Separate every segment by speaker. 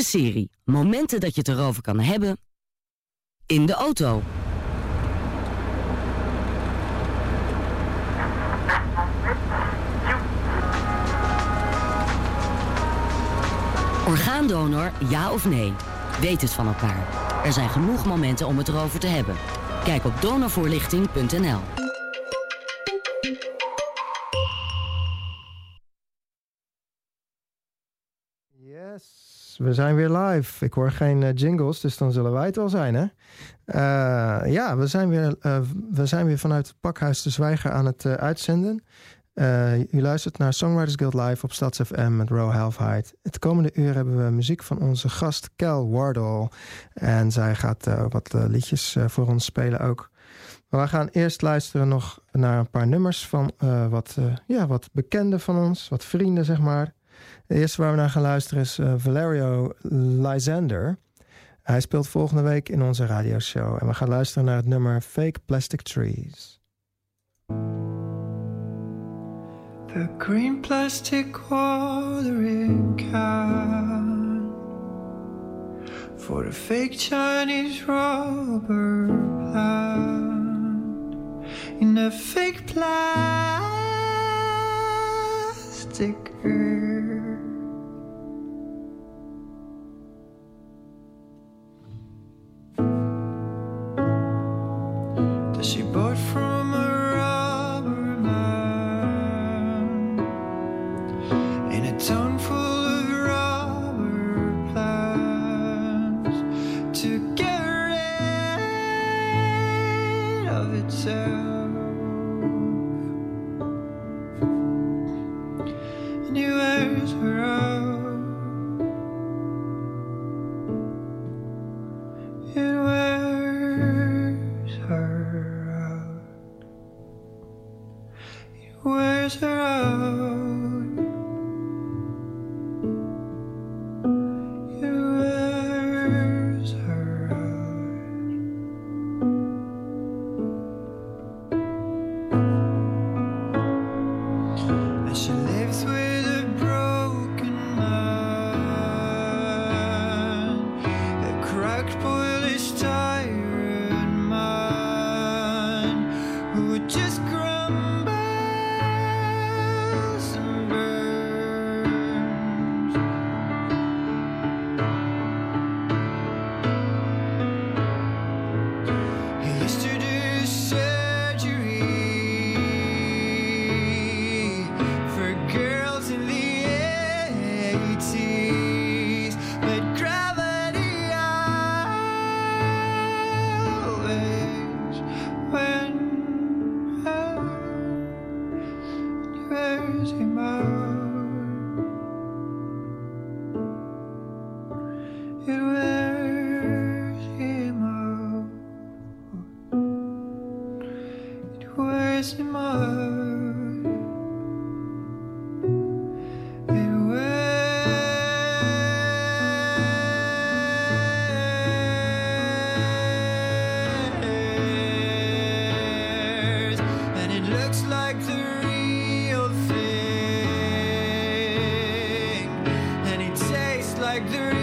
Speaker 1: De serie Momenten dat je het erover kan hebben. In de auto. Orgaandonor, ja of nee? Weet het van elkaar. Er zijn genoeg momenten om het erover te hebben. Kijk op donorvoorlichting.nl.
Speaker 2: we zijn weer live. Ik hoor geen uh, jingles, dus dan zullen wij het wel zijn, hè? Uh, ja, we zijn, weer, uh, we zijn weer vanuit het Pakhuis de Zwijger aan het uitzenden. u luistert naar Songwriters Guild Live op StadsFM met Row Halfheid. Het komende uur hebben we muziek van onze gast Kel Wardle. En zij gaat wat liedjes voor ons spelen ook. Maar we gaan eerst luisteren nog naar een paar nummers van wat, ja, wat bekenden van ons, wat vrienden, zeg maar. De eerste waar we naar gaan luisteren is uh, Valerio Lysander. Hij speelt volgende week in onze radioshow. En we gaan luisteren naar het nummer Fake Plastic Trees.
Speaker 3: The green plastic watering can For the fake Chinese rubber plant In a fake plastic earth she bought from a rubber man in a town full of rubber plants to get rid of itself. Like the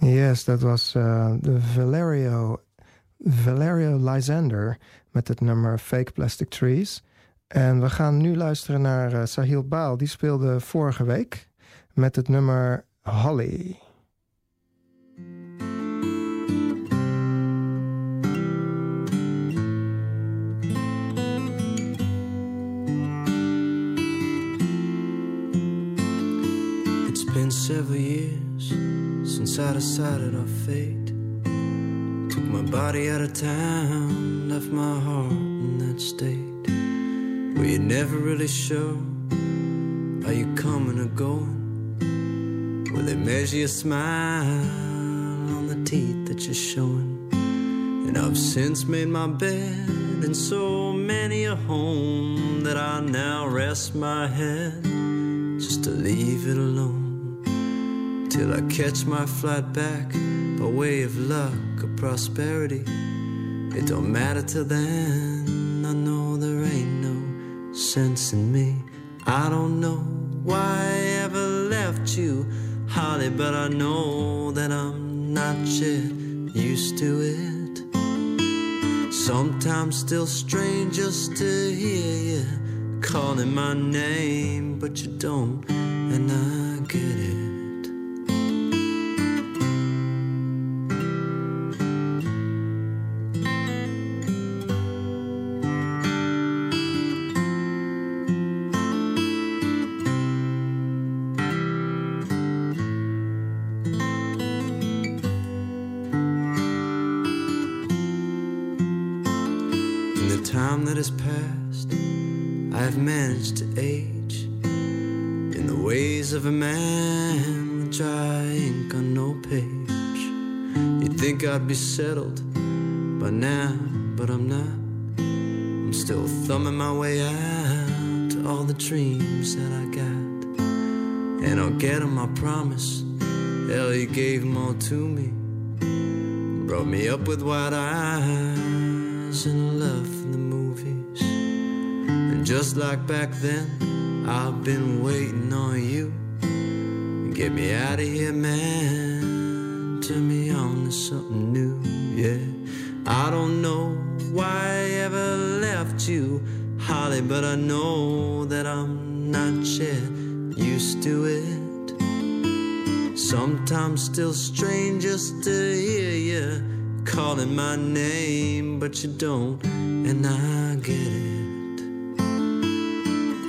Speaker 2: Yes, dat was uh, Valerio, Valerio Lysander met het nummer Fake Plastic Trees. En we gaan nu luisteren naar uh, Sahil Baal. Die speelde vorige week met het nummer Holly.
Speaker 4: It's been several years since I decided our fate. Took my body out of town, left my heart in that state. Where you're never really sure are you coming or going. Where they measure your smile on the teeth that you're showing. And I've since made my bed in so many a home that I now rest my head just to leave it alone till I catch my flight back by way of luck or prosperity. It don't matter till then. I know there ain't no sense in me. I don't know why I ever left you, Holly, but I know that I'm not yet used to it. Sometimes still strange just to hear you calling my name, but you don't, and I get it. Time that has passed, I have managed to age in the ways of a man with dry ink on no page. You'd think I'd be settled by now, but I'm not. I'm still thumbing my way out to all the dreams that I got. And I'll get 'em, I promise. Hell, you gave 'em all to me. Brought me up with wide eyes and a love for the movies. And just like back then, I've been waiting on you. Get me out of here, man. Turn me on to something new, yeah. I don't know why I ever left you, Holly, but I know that I'm not yet used to it. Sometimes still strange just to hear you calling my name, but you don't, and I get it.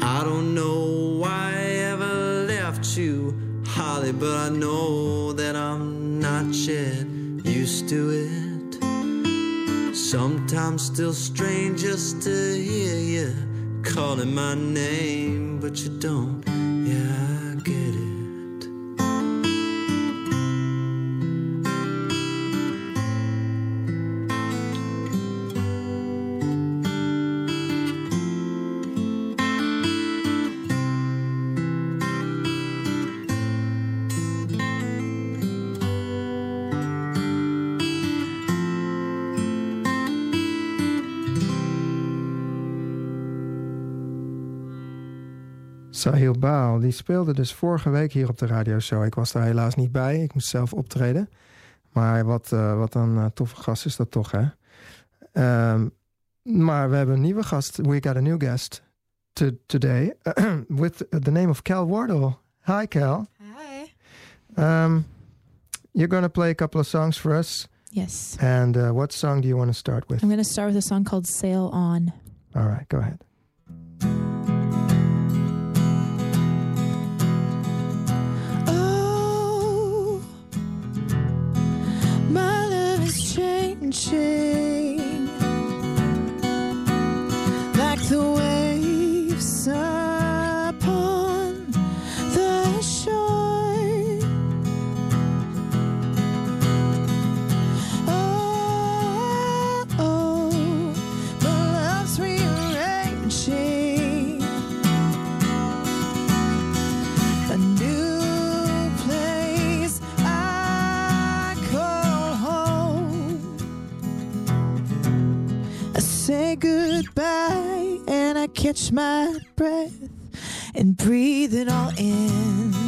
Speaker 4: I don't know why I ever left you, Holly, but I know that I'm not yet used to it. Sometimes still strange just to hear you calling my name, but you don't,
Speaker 2: Baal, die speelde dus vorige week hier op de radioshow. Ik was daar helaas niet bij, ik moest zelf optreden. Maar wat, uh, wat een uh, toffe gast is dat toch, hè? Um, maar we hebben een nieuwe gast. We got a new guest to, today with the name of Cal Wardle. Hi, Cal.
Speaker 5: Hi.
Speaker 2: Um, you're going to play a couple of songs for us.
Speaker 5: Yes.
Speaker 2: And uh, what song do you want to start with?
Speaker 5: I'm going to start with a song called Sail On.
Speaker 2: All right, go ahead.
Speaker 5: Changing catch my breath and breathe it all in.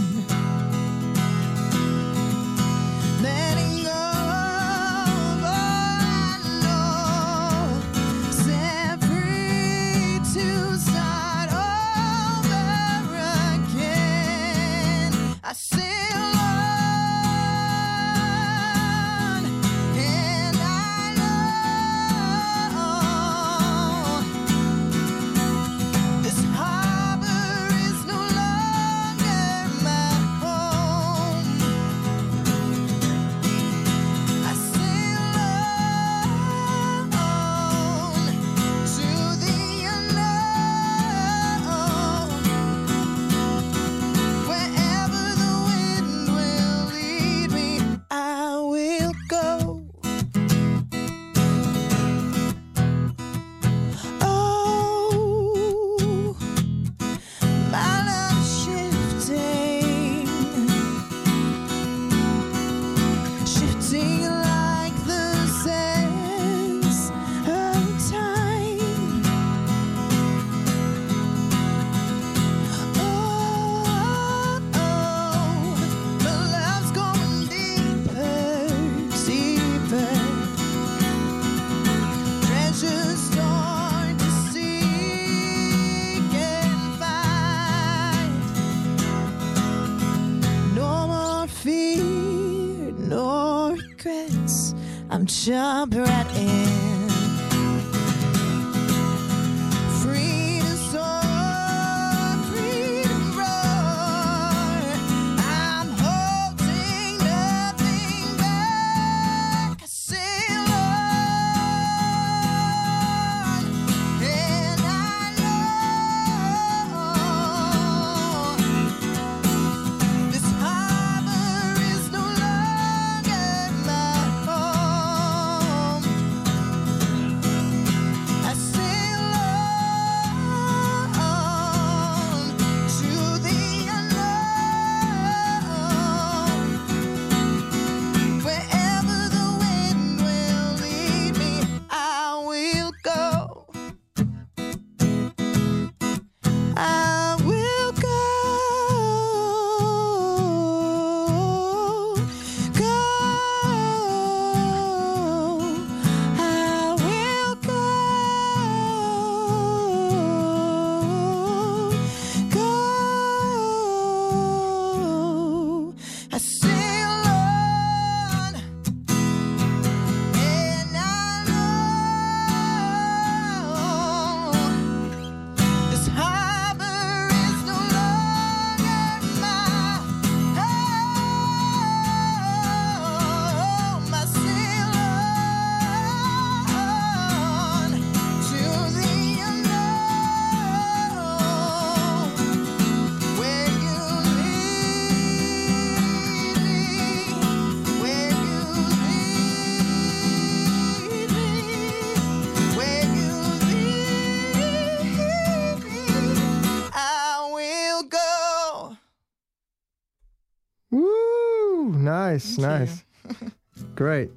Speaker 2: Nice, nice. Great.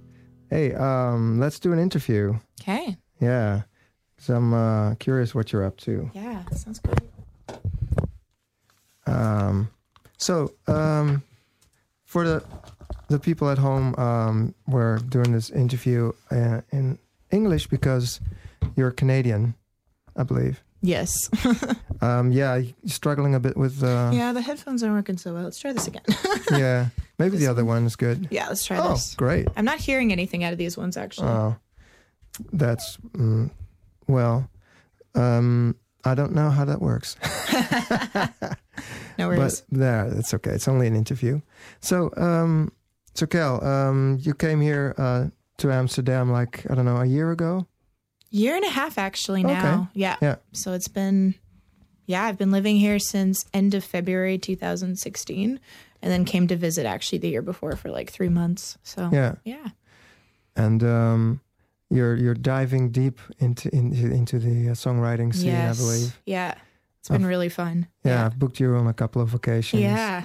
Speaker 2: Hey, um, let's do an interview.
Speaker 5: Okay.
Speaker 2: Yeah. So I'm uh, curious what you're up to.
Speaker 5: Yeah, sounds good.
Speaker 2: Um, so, um, for the the people at home, um, we're doing this interview uh, in English because you're Canadian, I believe.
Speaker 5: Yes.
Speaker 2: Um, yeah, you're struggling a bit with. Uh,
Speaker 5: yeah, the headphones aren't working so well. Let's try this again.
Speaker 2: yeah. Maybe the other one is good.
Speaker 5: yeah, let's try this.
Speaker 2: Oh,
Speaker 5: this.
Speaker 2: great.
Speaker 5: I'm not hearing anything out of these ones actually.
Speaker 2: Oh, that's mm, well. Um, I don't know how that works,
Speaker 5: no worries.
Speaker 2: but there, it's okay. It's only an interview. So, um, so Kelle, um, you came here uh, to Amsterdam like I don't know a year ago.
Speaker 5: Year and a half actually now. Yeah.
Speaker 2: Yeah.
Speaker 5: So it's been yeah, I've been living here since end of February 2016 and then came to visit actually the year before for like 3 months. So
Speaker 2: Yeah,
Speaker 5: yeah.
Speaker 2: and um, you're you're diving deep into into, into the uh, songwriting scene,
Speaker 5: yes.
Speaker 2: I believe.
Speaker 5: Yeah. It's been really fun.
Speaker 2: Yeah, I've booked you on a couple of occasions.
Speaker 5: Yeah.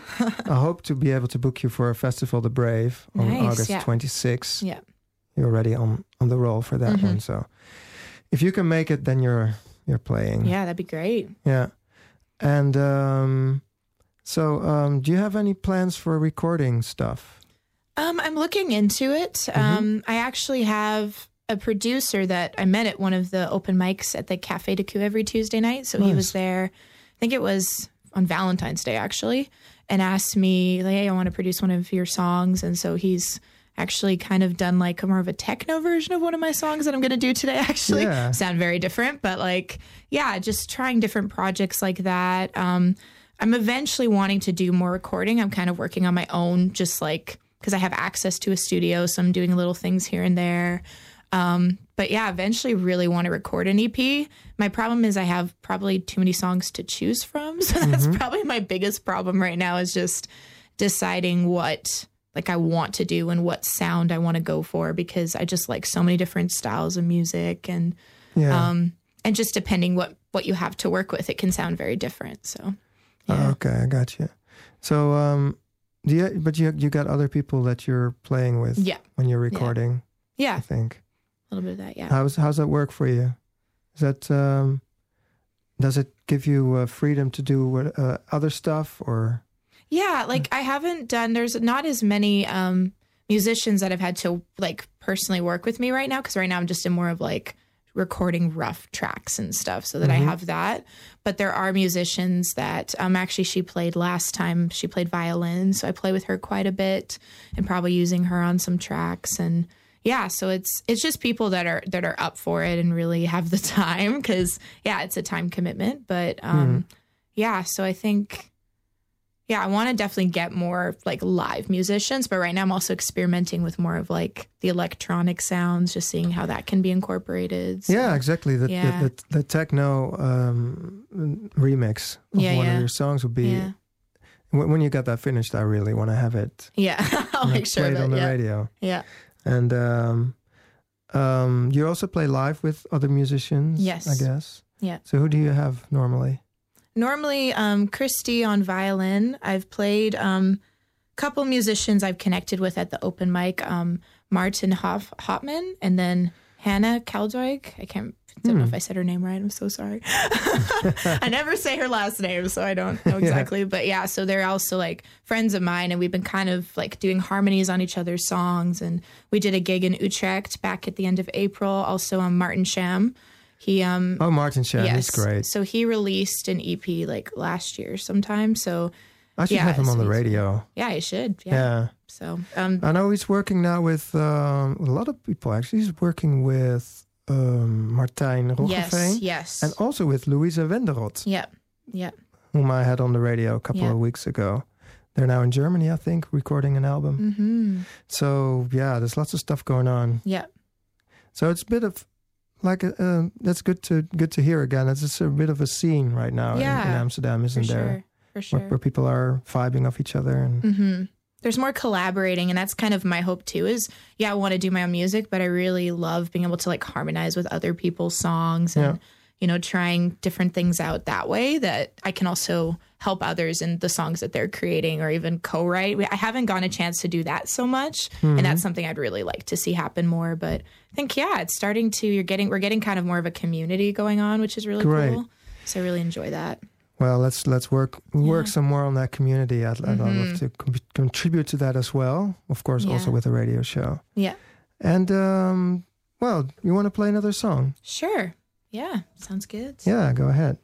Speaker 2: I hope to be able to book you for a festival, The Brave, on
Speaker 5: Nice,
Speaker 2: August
Speaker 5: yeah.
Speaker 2: 26th.
Speaker 5: Yeah.
Speaker 2: You're already on on the roll for that
Speaker 5: Mhm.
Speaker 2: one. So if you can make it, then you're you're playing.
Speaker 5: yeah, that'd be great.
Speaker 2: Yeah. And um, so, um, do you have any plans for recording stuff?
Speaker 5: Um, I'm looking into it.
Speaker 2: Mm-hmm.
Speaker 5: Um, I actually have a producer that I met at one of the open mics at the Cafe de Coup every Tuesday night. So he was there. I think it was on Valentine's Day actually, and asked me, like, "Hey, I want to produce one of your songs." And so he's actually kind of done like a more of a techno version of one of my songs that I'm going to do today. Actually,
Speaker 2: Yeah.
Speaker 5: sound very different, but like, yeah, just trying different projects like that. Um, I'm eventually wanting to do more recording. I'm kind of working on my own, just like because I have access to a studio, so I'm doing little things here and there. Um, but yeah, eventually really want to record an EP. My problem is I have probably too many songs to choose from. So that's probably my biggest problem right now is just deciding what like I want to do and what sound I want to go for because I just like so many different styles of music and
Speaker 2: Yeah.
Speaker 5: um and just depending what what you have to work with, it can sound very different. So
Speaker 2: Oh, okay, I got you. So, um, do you? But you you got other people that you're playing with
Speaker 5: Yeah.
Speaker 2: when you're recording. Yeah. I
Speaker 5: Yeah,
Speaker 2: think.
Speaker 5: a little bit of that, yeah.
Speaker 2: How's how's that work for you? Is that um, does it give you uh, freedom to do uh, other stuff or?
Speaker 5: Yeah, like I haven't done. There's not as many um, musicians that have had to like personally work with me right now because right now I'm just in more of like recording rough tracks and stuff, so that I have that. But there are musicians that um actually she played last time. She played violin, so I play with her quite a bit and probably using her on some tracks and. yeah, so it's it's just people that are that are up for it and really have the time because yeah, it's a time commitment. But um, yeah, so I think yeah, I want to definitely get more like live musicians, but right now I'm also experimenting with more of like the electronic sounds, just seeing how that can be incorporated. So-
Speaker 2: Yeah, exactly. The
Speaker 5: Yeah.
Speaker 2: the, the, the techno um, remix of
Speaker 5: Yeah,
Speaker 2: one
Speaker 5: yeah.
Speaker 2: of your songs would be.
Speaker 5: yeah,
Speaker 2: When, when you got that finished, I really want to have it.
Speaker 5: yeah. I'll make sure
Speaker 2: played
Speaker 5: of it.
Speaker 2: on the radio.
Speaker 5: yeah,
Speaker 2: And um, um, you also play live with other musicians.
Speaker 5: Yes.
Speaker 2: I guess.
Speaker 5: Yeah.
Speaker 2: So who do you have normally?
Speaker 5: Normally, um, Christy on violin. I've played um, a couple musicians I've connected with at the open mic. Um, Martin Hoff- Hopman and then Hannah Kaldoig. I can't. I Don't know if I said her name right. I'm so sorry. I never say her last name, so I don't know exactly. But yeah, so they're also like friends of mine, and we've been kind of like doing harmonies on each other's songs. And we did a gig in Utrecht back at the end of April. Also on Martin Sham. He um
Speaker 2: Oh, Martin Shah. He's great.
Speaker 5: so he released an EP like last year sometime. So
Speaker 2: I should
Speaker 5: yeah,
Speaker 2: have him on the radio.
Speaker 5: yeah, I should. Yeah.
Speaker 2: Yeah.
Speaker 5: So um
Speaker 2: I know he's working now with um, a lot of people. Actually, he's working with um, Martijn Roggeveen
Speaker 5: yes, yes.
Speaker 2: and also with Louisa Wenderot,
Speaker 5: yeah. Yeah.
Speaker 2: whom I had on the radio a couple
Speaker 5: Yeah.
Speaker 2: of weeks ago. They're now in Germany, I think, recording an album.
Speaker 5: Mm-hmm.
Speaker 2: So yeah, there's lots of stuff going on.
Speaker 5: Yeah.
Speaker 2: So it's a bit of like uh, that's good to good to hear again. It's just a bit of a scene right now in, in Amsterdam, isn't there?
Speaker 5: For sure. For sure.
Speaker 2: Where, where people are vibing off each other and
Speaker 5: hmm There's more collaborating, and that's kind of my hope too. Is yeah, I want to do my own music, but I really love being able to like harmonize with other people's songs and
Speaker 2: Yeah.
Speaker 5: You know trying different things out that way. That I can also help others in the songs that they're creating, or even co-write. I haven't gotten a chance to do that so much,
Speaker 2: Mm-hmm.
Speaker 5: and that's something I'd really like to see happen more. But I think yeah, it's starting to. You're getting we're getting kind of more of a community going on, which is really
Speaker 2: Great.
Speaker 5: cool. So I really enjoy that.
Speaker 2: Well, let's let's work work
Speaker 5: Yeah.
Speaker 2: some more on that community. I'd, I'd love
Speaker 5: Mhm.
Speaker 2: to com- contribute to that as well. Of course, also with the radio show.
Speaker 5: Yeah.
Speaker 2: And um, well, you want to play another song?
Speaker 5: Sure. Yeah. Sounds good.
Speaker 2: Yeah, go ahead.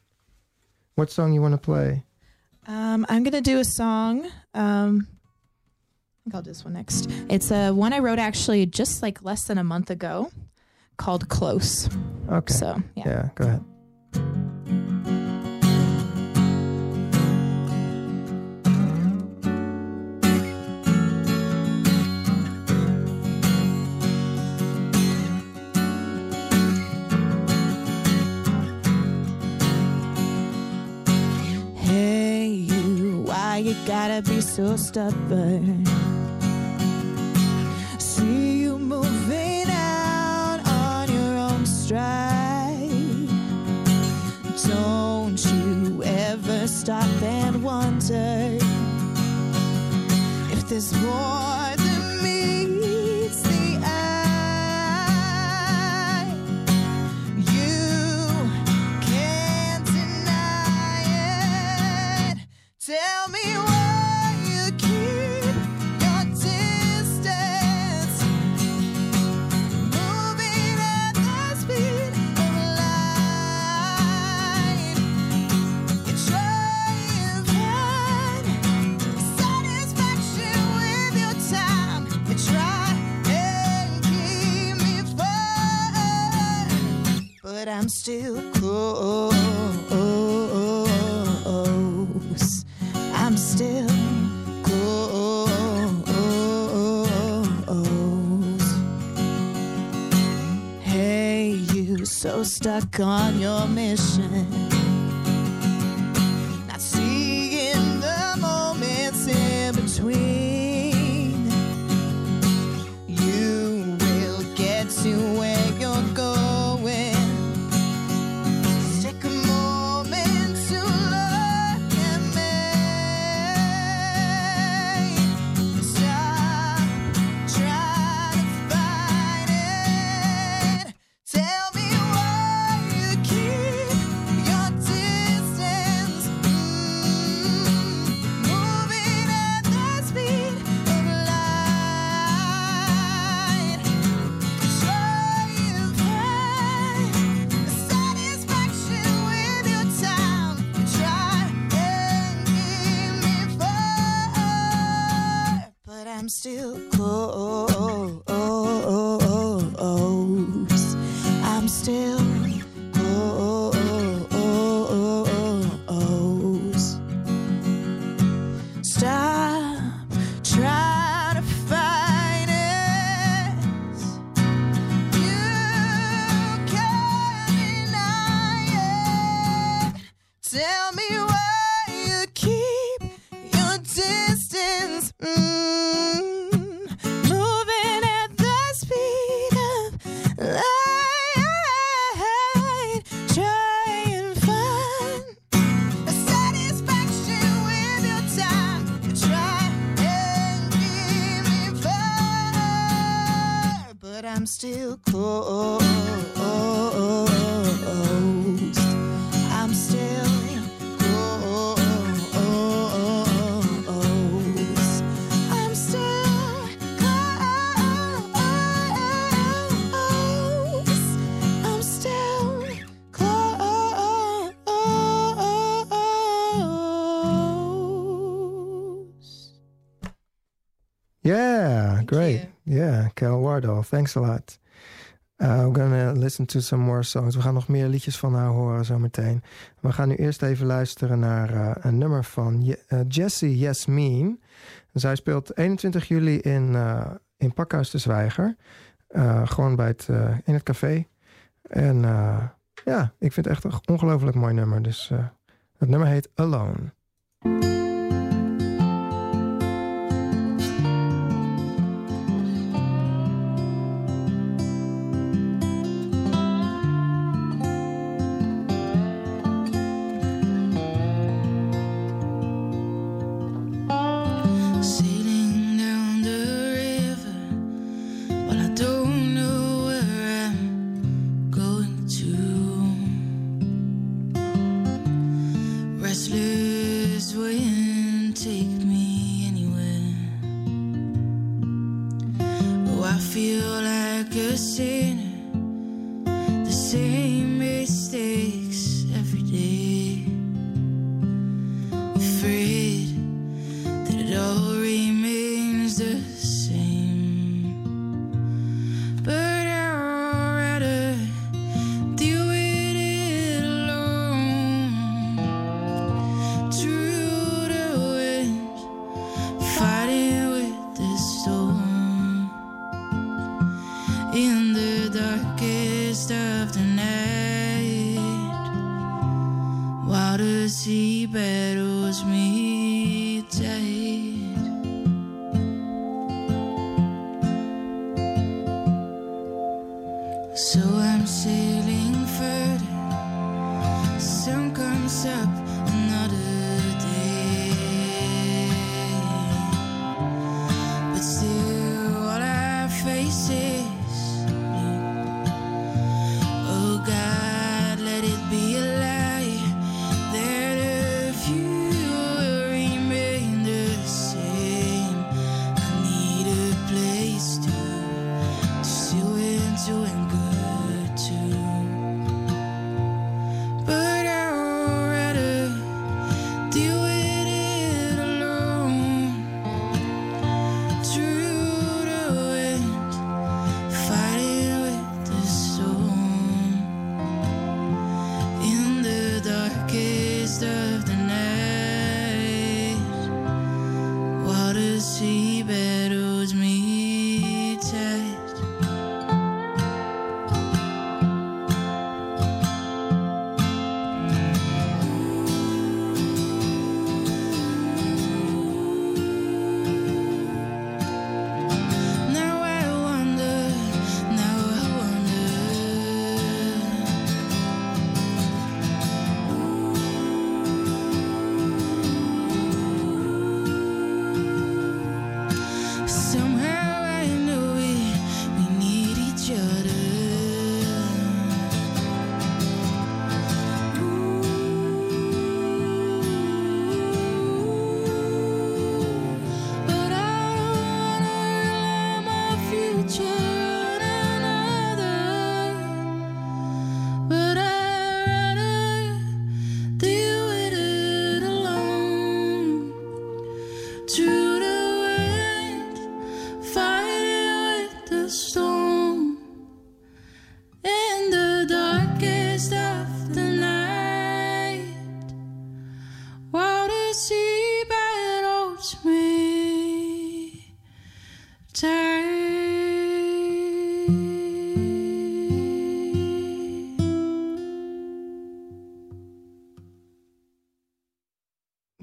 Speaker 2: What song you want to play?
Speaker 5: Um, I'm gonna do a song. Um, I think I'll do this one next. It's a one I wrote actually just like less than a month ago, called "Close."
Speaker 2: Okay.
Speaker 5: So yeah.
Speaker 2: yeah, go ahead.
Speaker 5: Gotta be so stubborn? See you moving out on your own stride. Don't you ever stop and wonder if there's more stuck on your mission.
Speaker 6: Thanks a lot. Uh, we're gonna listen to some more songs. We gaan nog meer liedjes van haar horen zometeen. We gaan nu eerst even luisteren naar uh, een nummer van Je uh, Jessie Yasmin. Zij speelt 21 juli in, uh, in Pakhuis de Zwijger. Uh, gewoon bij het, in het café. En ja, ik vind het echt een ongelooflijk mooi nummer. Dus het nummer heet Alone. I feel like a sinner.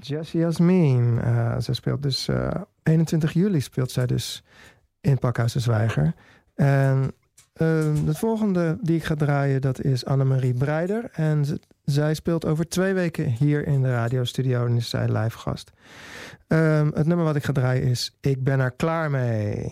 Speaker 6: Jessie Jasmin. Uh, ze speelt dus uh, eh, 21 juli speelt zij dus in Pakhuis de Zwijger. En uh, het volgende die ik ga draaien, dat is Annemarie Breider. En zij speelt over twee weken hier in de radiostudio en is zij live gast. Ehm, het nummer wat ik ga draaien is Ik ben er klaar mee.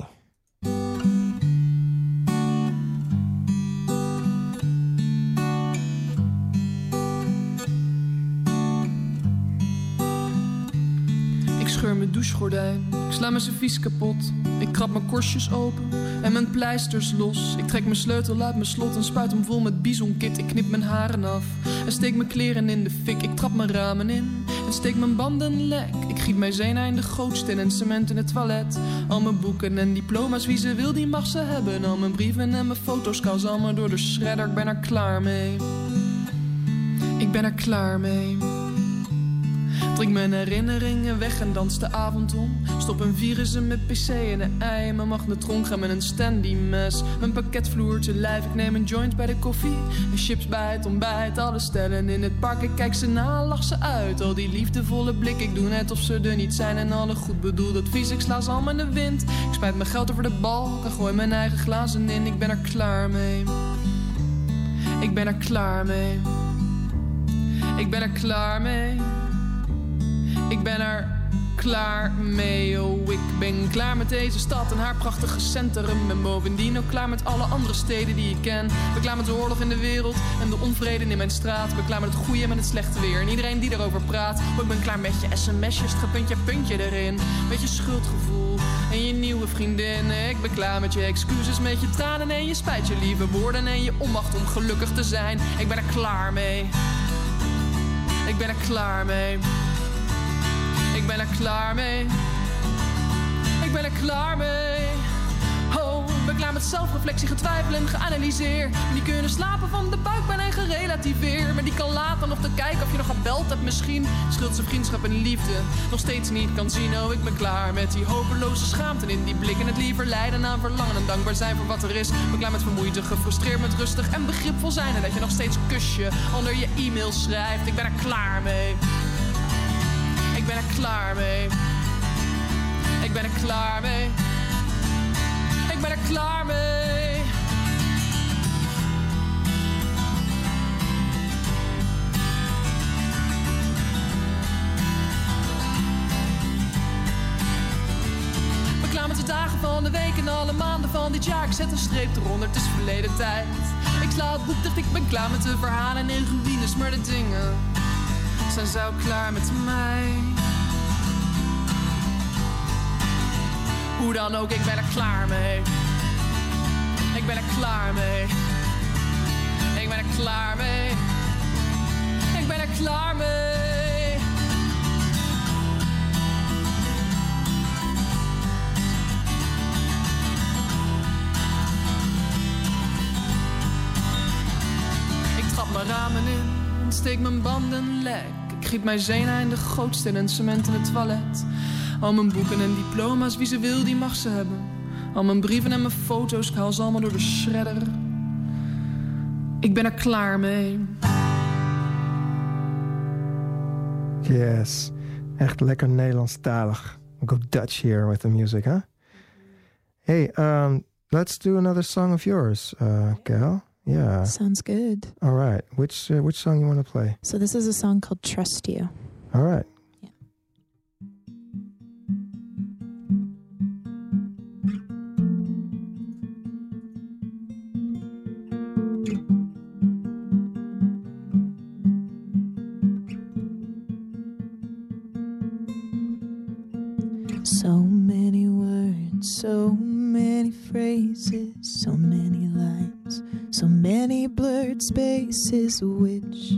Speaker 7: Douchegordijn. Ik sla mijn servies kapot. Ik krab mijn korstjes open. en mijn pleisters los. Ik trek mijn sleutel uit mijn slot en spuit hem vol met bizonkit. Ik knip mijn haren af en steek mijn kleren in de fik. Ik trap mijn ramen in en steek mijn banden lek. Ik giet mijn zenuw in de gootsteen en cement in het toilet. Al mijn boeken en diploma's, wie ze wil, die mag ze hebben. Al mijn brieven en mijn foto's, ze allemaal door de shredder. Ik ben er klaar mee. Ik ben er klaar mee. Drink mijn herinneringen weg en dans de avond om. Stop een virus in mijn pc en een ei. Mijn magnetron ga met een standy mes. Mijn pakketvloertje lijf, ik neem een joint bij de koffie. En chips bij het ontbijt, alle stellen in het park. Ik kijk ze na, lach ze uit. Al die liefdevolle blik, ik doe net of ze er niet zijn. En alle goed bedoeld advies, ik sla ze allemaal in de wind. Ik smijt mijn geld over de balk en gooi mijn eigen glazen in. Ik ben er klaar mee. Ik ben er klaar mee. Ik ben er klaar mee. Ik ben er klaar mee, oh ik ben klaar met deze stad en haar prachtige centrum. En bovendien ook klaar met alle andere steden die ik ken. Ben klaar met de oorlog in de wereld en de onvrede in mijn straat. Ben klaar met het goede en het slechte weer en iedereen die erover praat. Oh, ik ben klaar met je sms'jes, het puntje puntje erin. Met je schuldgevoel en je nieuwe vriendin. Ik ben klaar met je excuses, met je tranen en je spijt, je lieve woorden en je onmacht om gelukkig te zijn. Ik ben er klaar mee. Ik ben er klaar mee. Ik ben er klaar mee. Ik ben er klaar mee. Oh, ik ben klaar met zelfreflectie, getwijfel en geanalyseer. Die kunnen slapen van de buikpijn en gerelativeer. Maar die kan later nog te kijken of je nog gebeld hebt misschien. Schuld zijn vriendschap en liefde nog steeds niet kan zien. Oh, ik ben klaar met die hopeloze schaamte in die blik. En het liever lijden aan verlangen en dankbaar zijn voor wat er is. Ik ben klaar met vermoeid en gefrustreerd met rustig en begripvol zijn. En dat je nog steeds kusje onder je e-mail schrijft. Ik ben er klaar mee. Ben er klaar mee. Ik ben er klaar mee. Ik ben er klaar mee. Klaar met de dagen van de week en alle maanden van dit jaar. Ik zet een streep eronder, het is verleden tijd. Ik sla het boek dicht, ik ben klaar met de verhalen en ruïnes, maar de dingen zijn zo klaar met mij. Hoe dan ook, ik ben er klaar mee. Ik ben er klaar mee. Ik ben er klaar mee. Ik ben er klaar mee. Ik trap mijn ramen in steek mijn banden lek. Ik giet mijn zenuw in de gootsteen en cement in het toilet. Al mijn boeken en diploma's, wie ze wil, die mag ze hebben. Al mijn brieven en mijn foto's, ik haal ze allemaal door de shredder. Ik ben er klaar mee.
Speaker 2: Yes. Echt lekker Nederlandstalig. We go Dutch here with the music, huh? Hey, um, let's do another song of yours, uh, Gal. Yeah.
Speaker 5: Sounds good.
Speaker 2: All right. Which uh, which song you want to play?
Speaker 5: So this is a song called Trust You.
Speaker 2: All right.
Speaker 8: So many words, so many phrases, so many lines, so many blurred spaces. Which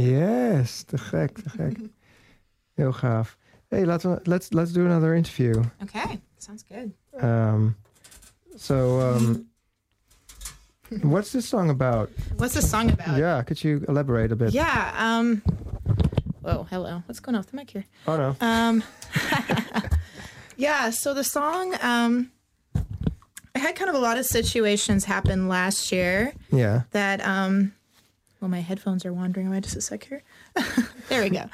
Speaker 2: Yes, te gek, te gek. Heel gaaf. Hey, laten we, let's, let's do another interview.
Speaker 5: Okay, sounds good.
Speaker 2: Um, so, um, what's this song about?
Speaker 5: What's this song about?
Speaker 2: Yeah, could you elaborate a bit?
Speaker 5: Yeah. Um. Whoa. Hello. What's going on with the mic here?
Speaker 2: Oh, no.
Speaker 5: Um. yeah. So the song. Um. I had kind of a lot of situations happen last year
Speaker 2: Yeah.
Speaker 5: that um well my headphones are wandering away just a sec here. There we go.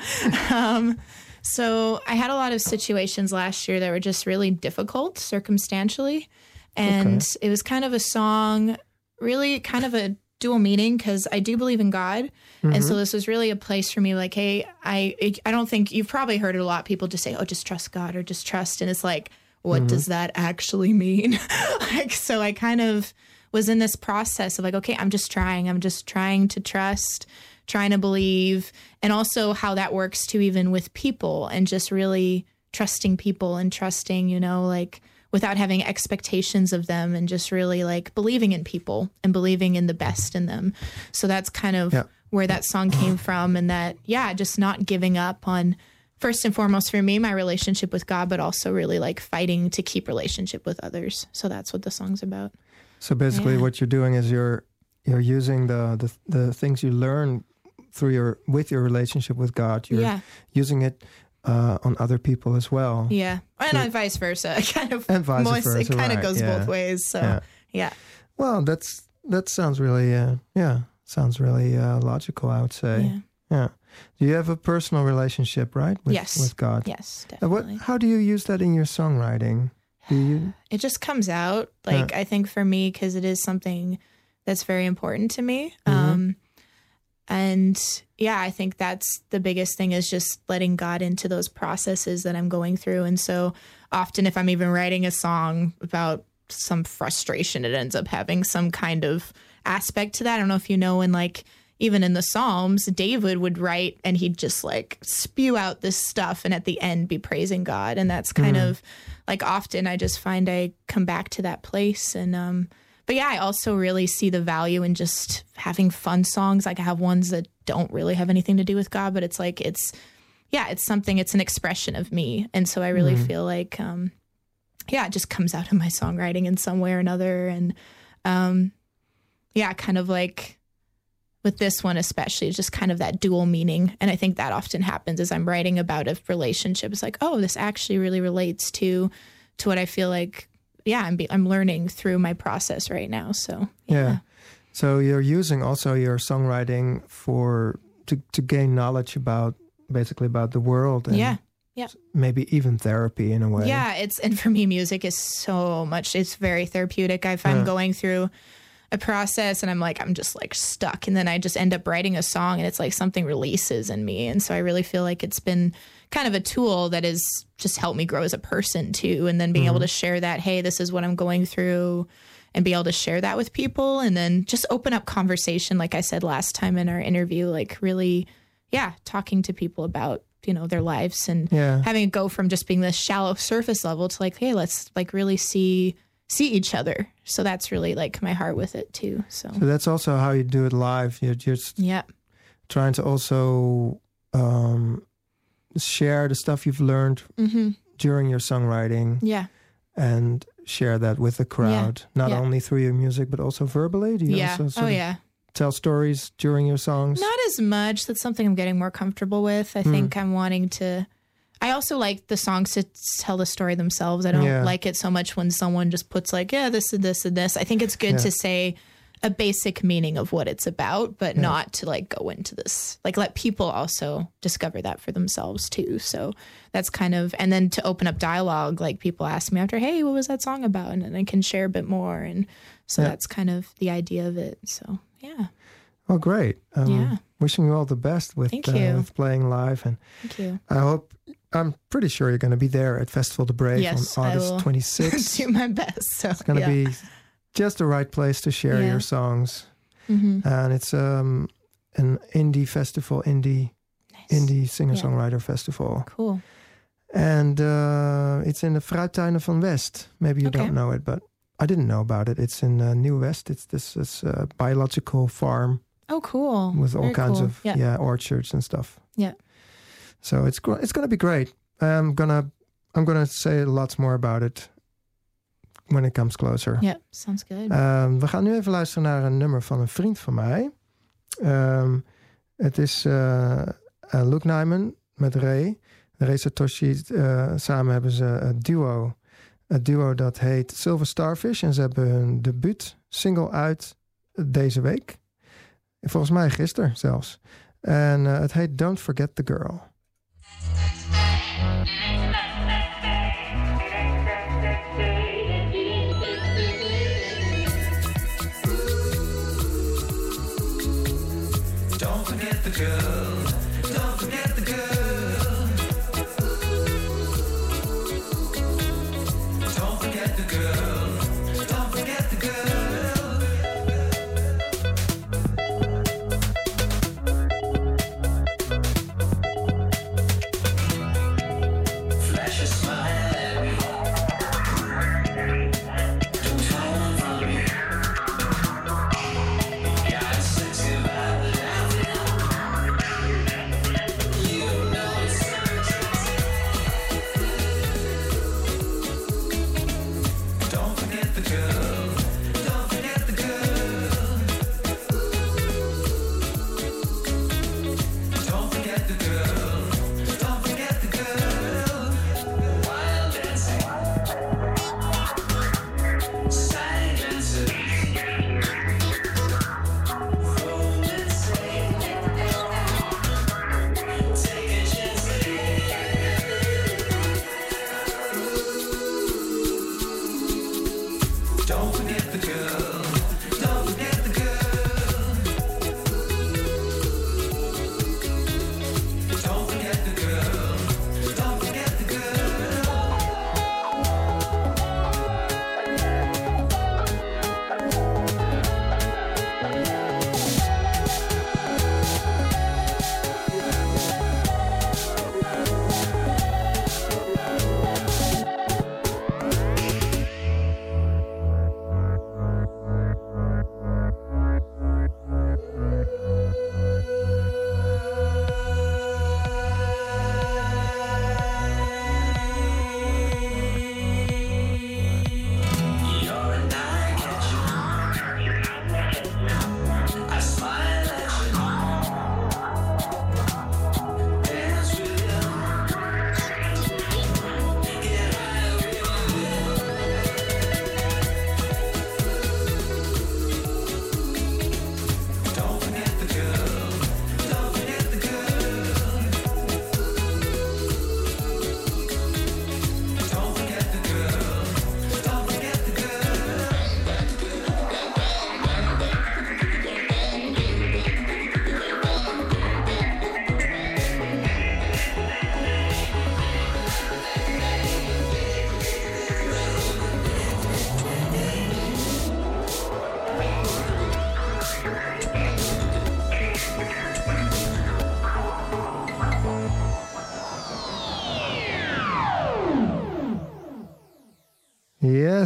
Speaker 5: Um so i had a lot of situations last year that were just really difficult circumstantially. And it was kind of a song really kind of a dual meaning because i do believe in god. And so this was really a place for me like hey i i don't think you've probably heard it a lot people just say oh just trust god or just trust. And it's like what does that actually mean? Like so i kind of was in this process of like okay i'm just trying. I'm just trying to trust trying to believe and also how that works too even with people and just really trusting people and trusting you know like without having expectations of them and just really like believing in people and believing in the best in them. So that's kind of
Speaker 2: Yeah.
Speaker 5: where that song came from and that yeah just not giving up on first and foremost for me my relationship with god but also really like fighting to keep relationship with others. So that's what the song's about
Speaker 2: So basically,
Speaker 5: Yeah.
Speaker 2: what you're doing is you're you're using the, the the things you learn through your with your relationship with God. You're
Speaker 5: yeah
Speaker 2: using it uh, on other people as well.
Speaker 5: yeah and
Speaker 2: So-
Speaker 5: vice versa kind of
Speaker 2: And vice
Speaker 5: most-
Speaker 2: versa,
Speaker 5: it kind of goes
Speaker 2: yeah.
Speaker 5: both ways so
Speaker 2: Yeah.
Speaker 5: yeah
Speaker 2: Well, that's that sounds really uh, yeah sounds really uh, logical. I would say.
Speaker 5: yeah.
Speaker 2: Do you have a personal relationship, right? With,
Speaker 5: Yes.
Speaker 2: With God.
Speaker 5: yes
Speaker 2: Uh, what?
Speaker 5: definitely
Speaker 2: How do you use that in your songwriting? You?
Speaker 5: it just comes out like i think for me because it is something that's very important to me
Speaker 2: Mhm.
Speaker 5: um and yeah, I think that's the biggest thing is just letting God into those processes that I'm going through. And so often, if I'm even writing a song about some frustration, it ends up having some kind of aspect to that. I don't know if you know, in like even in the Psalms, David would write and he'd just like spew out this stuff and at the end be praising God. And that's kind of like often I just find I come back to that place. And, um, but yeah, I also really see the value in just having fun songs. Like I have ones that don't really have anything to do with God, but it's like, it's, yeah, it's something, it's an expression of me. And so I really feel like, um, yeah, it just comes out of my songwriting in some way or another. And, um, yeah, kind of like with this one especially, just kind of that dual meaning. And I think that often happens as I'm writing about a relationship. It's like, oh, this actually really relates to to what I feel like. Yeah, I'm be, I'm learning through my process right now. So
Speaker 2: Yeah. So you're using also your songwriting for to to gain knowledge about basically about the world and
Speaker 5: yeah. Yeah.
Speaker 2: maybe even therapy in a way.
Speaker 5: Yeah, it's and for me, music is so much. It's very therapeutic. If I'm
Speaker 2: Yeah.
Speaker 5: going through a process and I'm like, I'm just like stuck, and then I just end up writing a song, and it's like something releases in me, and so I really feel like it's been kind of a tool that has just helped me grow as a person too, and then being able mm-hmm. to share that, hey, this is what I'm going through. And be able to share that with people and then just open up conversation, like I said last time in our interview, like really, yeah, talking to people about, you know, their lives and
Speaker 2: Yeah.
Speaker 5: having it go from just being this shallow surface level to like, hey, let's like really see see each other. So that's really like my heart with it too. So
Speaker 2: So that's also how you do it live. You're just
Speaker 5: yeah,
Speaker 2: trying to also um, share the stuff you've learned
Speaker 5: hmm
Speaker 2: during your songwriting
Speaker 5: yeah,
Speaker 2: and share that with the crowd, not
Speaker 5: yeah.
Speaker 2: only through your music but also verbally. Do you
Speaker 5: yeah.
Speaker 2: also
Speaker 5: Oh yeah.
Speaker 2: tell stories during your songs?
Speaker 5: Not as much. That's something I'm getting more comfortable with. I think I'm wanting to. I also like the songs to tell the story themselves. I don't
Speaker 2: Yeah.
Speaker 5: like it so much when someone just puts like, yeah, this and this and this. I think it's good
Speaker 2: Yeah.
Speaker 5: to say a basic meaning of what it's about, but not to like go into this. Like let people also discover that for themselves too. So that's kind of and then to open up dialogue, like people ask me after, hey, what was that song about? And then I can share a bit more. And so
Speaker 2: Yeah.
Speaker 5: that's kind of the idea of it. So yeah.
Speaker 2: Well, great! Um,
Speaker 5: Yeah.
Speaker 2: Wishing you all the best with
Speaker 5: Thank
Speaker 2: uh,
Speaker 5: you.
Speaker 2: with playing live, and
Speaker 5: Thank you.
Speaker 2: I hope. I'm pretty sure you're going to be there at Festival de Brave
Speaker 5: Yes,
Speaker 2: on
Speaker 5: I will.
Speaker 2: August 26th.
Speaker 5: do my best. So
Speaker 2: it's going to
Speaker 5: yeah.
Speaker 2: be just the right place to share
Speaker 5: Yeah.
Speaker 2: your songs,
Speaker 5: Mhm.
Speaker 2: and it's um, an indie festival, indie
Speaker 5: Nice.
Speaker 2: indie singer songwriter festival,
Speaker 5: Cool.
Speaker 2: and uh, it's in the Fruittuinen van West. Maybe you
Speaker 5: Okay.
Speaker 2: don't know it, but I didn't know about it. It's in uh, New West. It's this, this uh, biological farm
Speaker 5: Oh, cool.
Speaker 2: with all
Speaker 5: Very
Speaker 2: kinds
Speaker 5: cool.
Speaker 2: of
Speaker 5: yeah.
Speaker 2: yeah. orchards and stuff.
Speaker 5: Yeah.
Speaker 2: So it's it's gonna be great. I'm gonna I'm gonna say lots more about it when it comes closer.
Speaker 5: Yeah, sounds good.
Speaker 2: Ehm, we gaan nu even luisteren naar een nummer van een vriend van mij. Ehm, het is eh eh, Luke Nyman met Ray. Ray Satoshi. eh, samen hebben ze een duo. Het duo dat heet Silver Starfish. En ze hebben hun debuut single uit deze week. Volgens mij gisteren zelfs. En het heet Don't Forget the Girl.
Speaker 3: Thank you.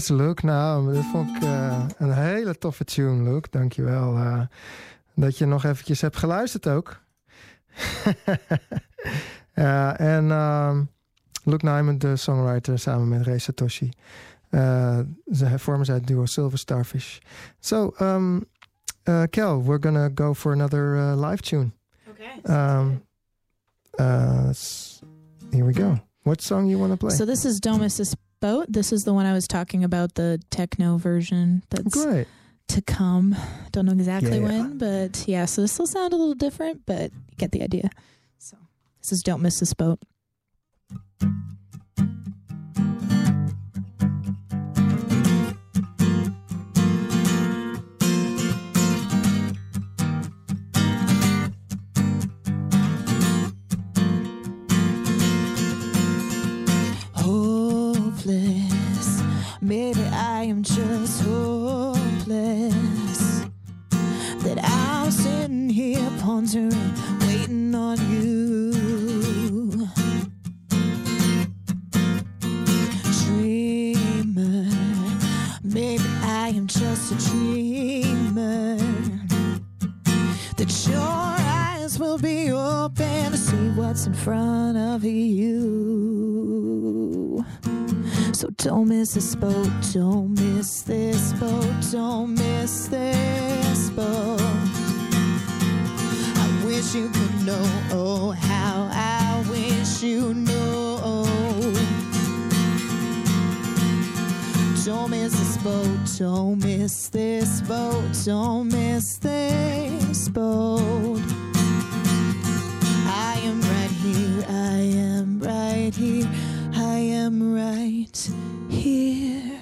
Speaker 2: Yes, Luke. Nou, dat vond ik eh, een hele toffe tune, Luke. Dankjewel uh, dat je nog eventjes hebt geluisterd ook. ja, en uh, Luke Nyman, de songwriter, samen met Ray Satoshi. Uh, ze vormen zij het duo Silver Starfish. So, um, uh, Kel, we're gonna go for another uh, live tune.
Speaker 5: Okay.
Speaker 2: Um, uh, here we go. What song you want to play?
Speaker 5: So this is Domus's boat. This is the one I was talking about, the techno version that's
Speaker 2: Great.
Speaker 5: to come. Don't know exactly
Speaker 2: Yeah.
Speaker 5: when, but yeah. So this will sound a little different, but you get the idea. So this is Don't Miss This Boat.
Speaker 8: Maybe I am just hopeless. That I'm sitting here pondering, waiting on you. Dreamer, maybe I am just a dreamer. That your eyes will be open to see what's in front of you. So don't miss this boat, don't miss this boat, don't miss this boat. I wish you could know, oh, how I wish you know. Don't miss this boat, don't miss this boat, don't miss this boat. I am right here, I am right here, am right here.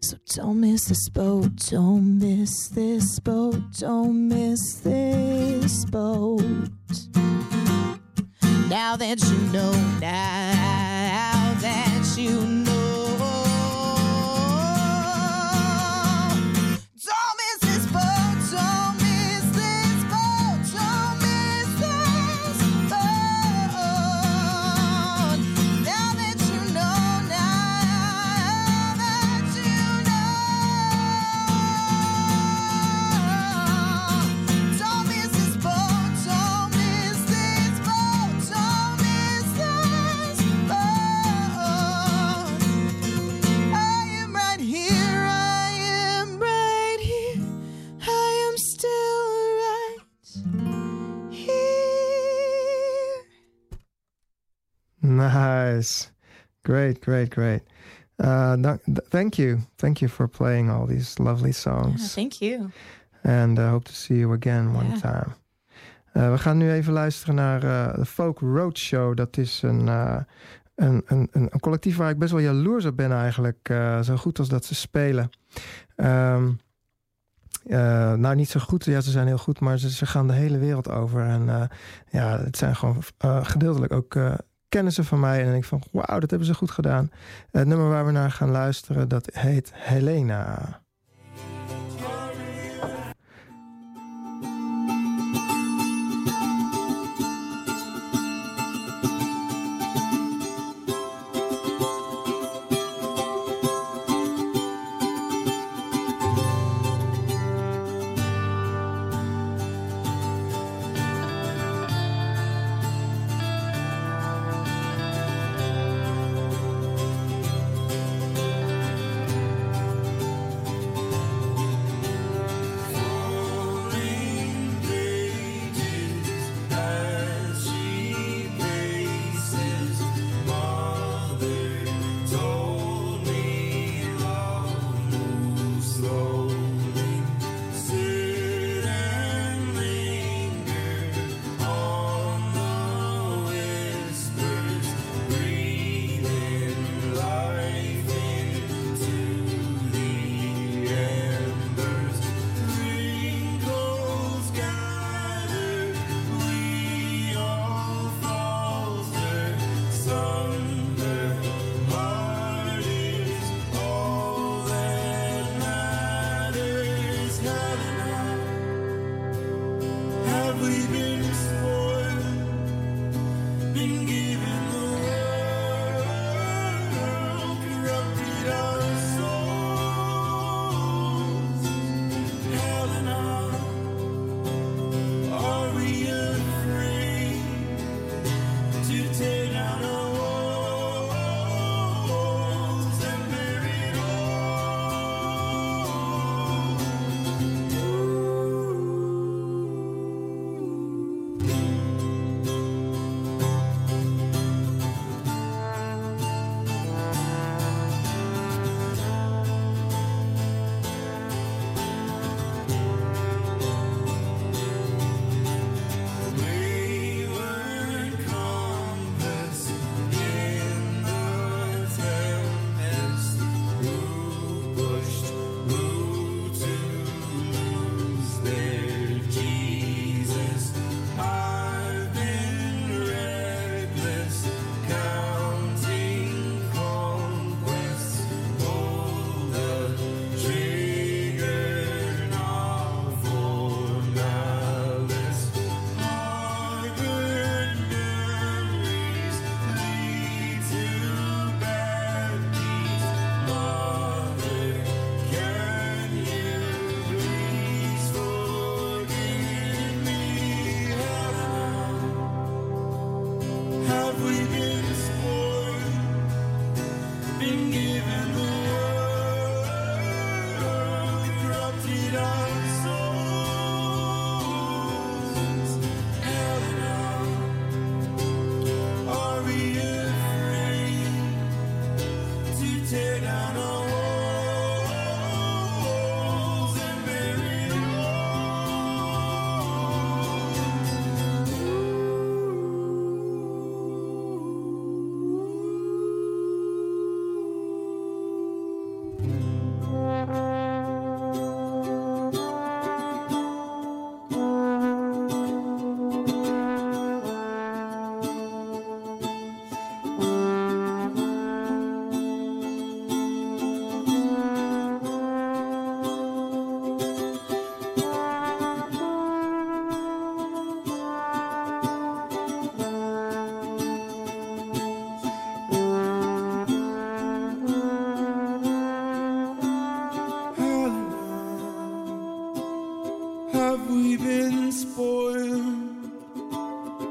Speaker 8: So don't miss this boat, don't miss this boat, don't miss this boat. Now that you know, now that you know.
Speaker 2: Nice. Great, great, great. Uh, th- th- thank you. Thank you for playing all these lovely songs.
Speaker 5: thank you.
Speaker 2: and I hope to see you again one
Speaker 5: Yeah.
Speaker 2: time.
Speaker 3: Eh, we gaan nu even luisteren naar eh, de Folk Roadshow. Dat is een, een, een, een, collectief waar ik best wel jaloers op ben eigenlijk. zo goed als dat ze spelen. Ehm, eh, nou, niet zo goed. Ja, ze zijn heel goed, maar ze, ze gaan de hele wereld over. En ja, het zijn gewoon eh, gedeeltelijk ook eh, kennissen van mij. En dan denk ik van, wauw, dat hebben ze goed gedaan. Het nummer waar we naar gaan luisteren, dat heet Helena.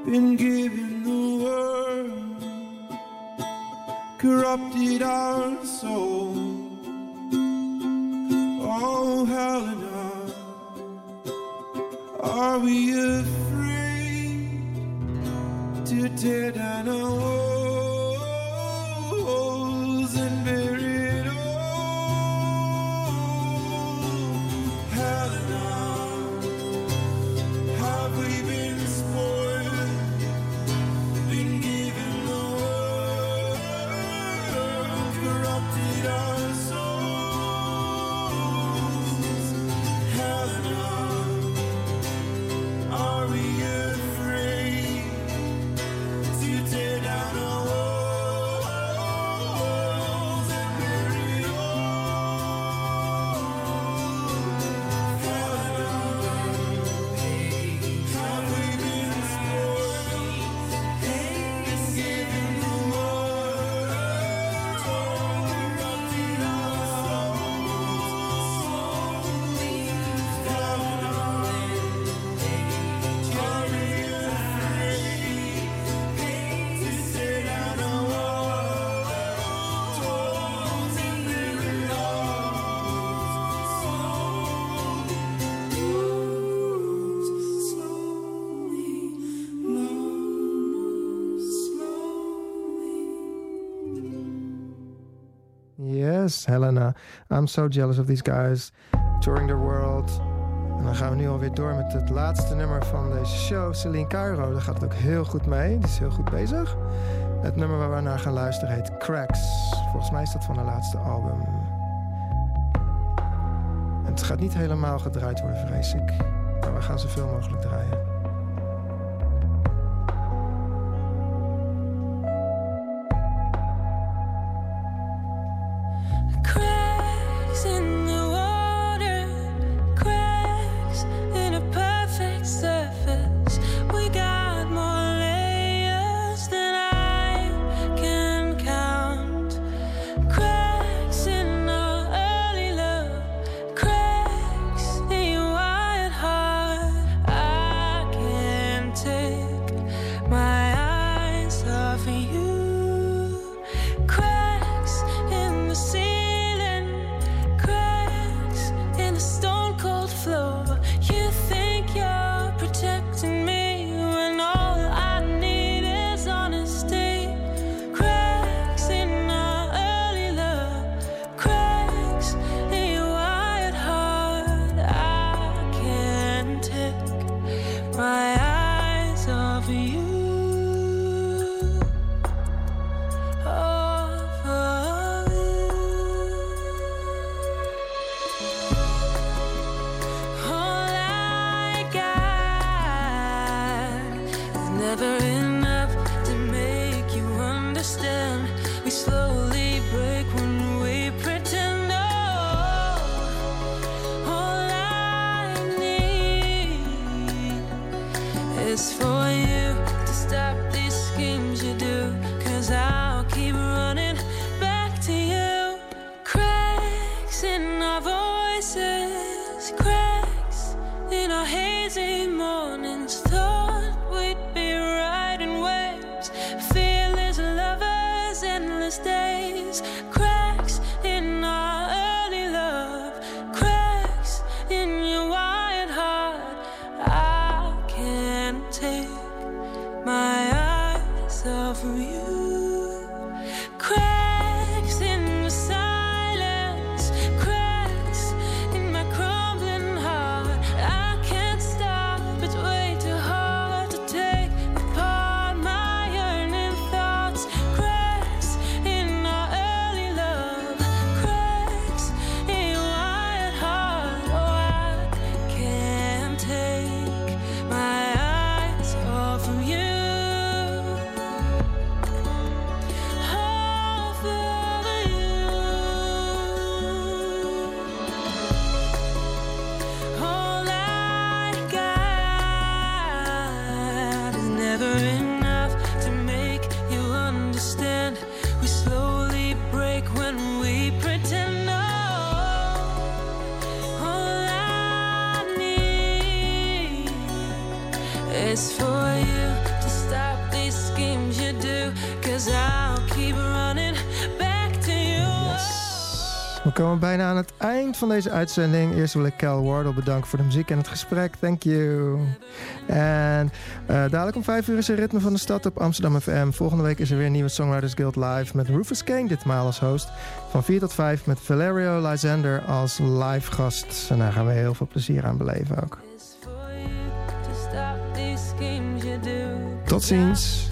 Speaker 9: Been given the world, corrupted our soul. Oh, Helena, are we afraid to tear down our Helena.
Speaker 6: I'm so jealous of these guys. Touring the world. En dan gaan we nu alweer door met het laatste nummer van deze show. Celine Cairo, daar gaat het ook heel goed mee. Die is heel goed bezig. Het nummer waar we naar gaan luisteren heet Cracks. Volgens mij is dat van haar laatste album. Het gaat niet helemaal gedraaid worden, vrees ik. Maar we gaan zoveel mogelijk draaien. Eind van deze uitzending. Eerst wil ik Cal Wardle bedanken voor de muziek en het gesprek. Thank you. En eh, dadelijk om vijf uur is er Ritme van de Stad op Amsterdam FM. Volgende week is er weer een nieuwe Songwriters Guild live met Rufus Kane ditmaal als host. Van 4 tot 5 met Valerio Lysander als live gast. En daar gaan we heel veel plezier aan beleven ook. Tot ziens.